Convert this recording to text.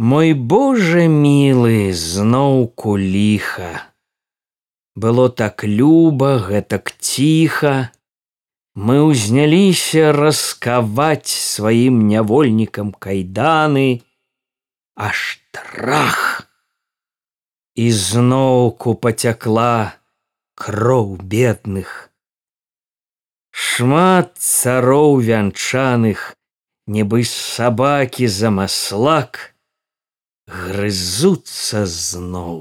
Мой Боже мілы зноўку ліха. Было так люба, гэтак ціха. Мы ўзняліся раскаваць сваім нявольнікам кайданы, аж трах. І зноўку пацякла кроў бедных. Шмат цароў вянчаных, нібы сабакі за маслак, грызуцца зноў.